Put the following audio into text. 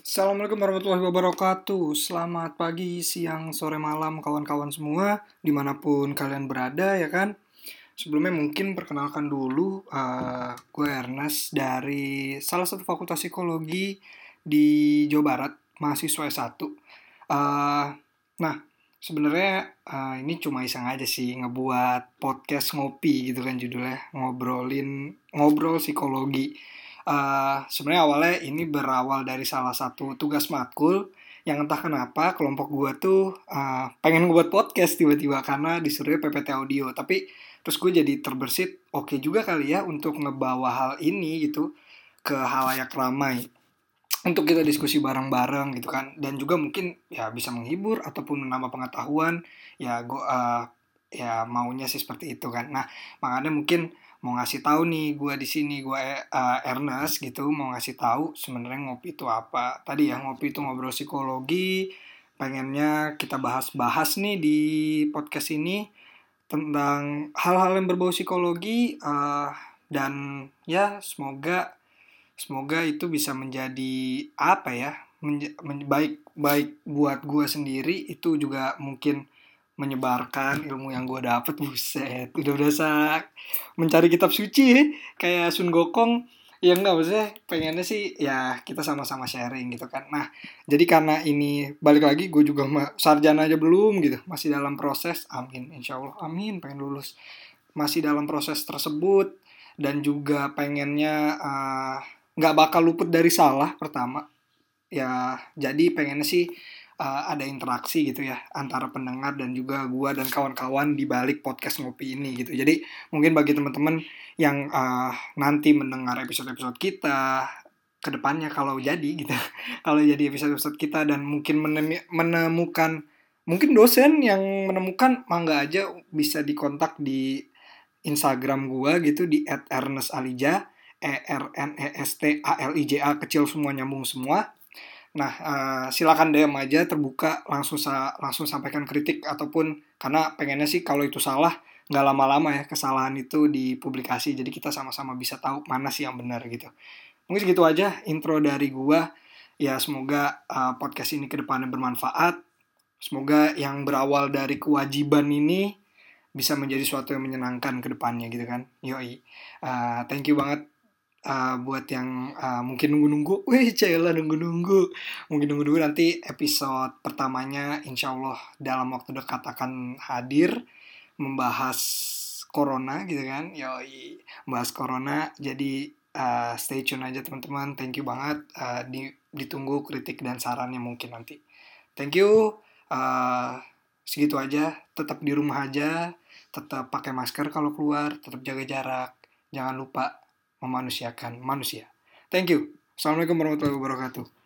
Assalamualaikum warahmatullahi wabarakatuh. Selamat pagi, siang, sore, malam kawan-kawan semua Di mana pun kalian berada ya kan? Sebelumnya mungkin perkenalkan dulu uh, Gue Ernest dari salah satu fakultas psikologi di Jawa Barat Mahasiswa S1 uh, Nah sebenarnya uh, ini cuma iseng aja sih Ngebuat podcast ngopi gitu kan judulnya Ngobrolin, ngobrol psikologi Uh, sebenarnya awalnya ini berawal dari salah satu tugas matkul yang entah kenapa kelompok gue tuh uh, pengen ngebuat podcast tiba-tiba karena disuruh PPT audio. Tapi terus gue jadi terbersit oke okay juga kali ya untuk ngebawa hal ini gitu ke halayak ramai. Untuk kita diskusi bareng-bareng gitu kan. Dan juga mungkin ya bisa menghibur ataupun menambah pengetahuan. Ya gue uh, ya maunya sih seperti itu kan. Nah makanya mungkin mau ngasih tahu nih gue di sini gue uh, Ernest gitu mau ngasih tahu sebenarnya ngopi itu apa. Tadi ya ngopi itu ngobrol psikologi pengennya kita bahas-bahas nih di podcast ini tentang hal-hal yang berbau psikologi uh, dan ya semoga semoga itu bisa menjadi apa ya menj baik baik buat gue sendiri itu juga mungkin menyebarkan ilmu yang gue dapet buset. Udah berasa mencari kitab suci kayak Sun Gokong. Ya enggak maksudnya pengennya sih ya kita sama-sama sharing gitu kan. Nah jadi karena ini balik lagi gue juga sarjana aja belum gitu. Masih dalam proses amin insya Allah amin pengen lulus. Masih dalam proses tersebut dan juga pengennya uh, nggak bakal luput dari salah pertama. Ya jadi pengennya sih uh, ada interaksi gitu ya antara pendengar dan juga gua dan kawan-kawan di balik podcast ngopi ini gitu. Jadi mungkin bagi teman-teman yang uh, nanti mendengar episode-episode kita ke depannya kalau jadi gitu, kalau jadi episode-episode kita dan mungkin menemukan mungkin dosen yang menemukan mangga aja bisa dikontak di Instagram gua gitu di @ernest_alija E R N E S T A L I J A kecil semua nyambung semua Nah, uh, silakan DM aja terbuka langsung sa langsung sampaikan kritik ataupun karena pengennya sih kalau itu salah nggak lama-lama ya kesalahan itu dipublikasi jadi kita sama-sama bisa tahu mana sih yang benar gitu. Mungkin segitu aja intro dari gua. Ya semoga uh, podcast ini ke depannya bermanfaat. Semoga yang berawal dari kewajiban ini bisa menjadi suatu yang menyenangkan ke depannya gitu kan. Yoi. Uh, thank you banget uh, buat yang uh, mungkin nunggu-nunggu, wih cila nunggu-nunggu, mungkin nunggu-nunggu nanti episode pertamanya insya Allah dalam waktu dekat akan hadir membahas corona gitu kan, yoi, membahas corona, jadi uh, stay tune aja teman-teman, thank you banget, uh, di, ditunggu kritik dan sarannya mungkin nanti, thank you, uh, segitu aja, tetap di rumah aja, tetap pakai masker kalau keluar, tetap jaga jarak, jangan lupa memanusiakan manusia. Thank you. Assalamualaikum warahmatullahi wabarakatuh.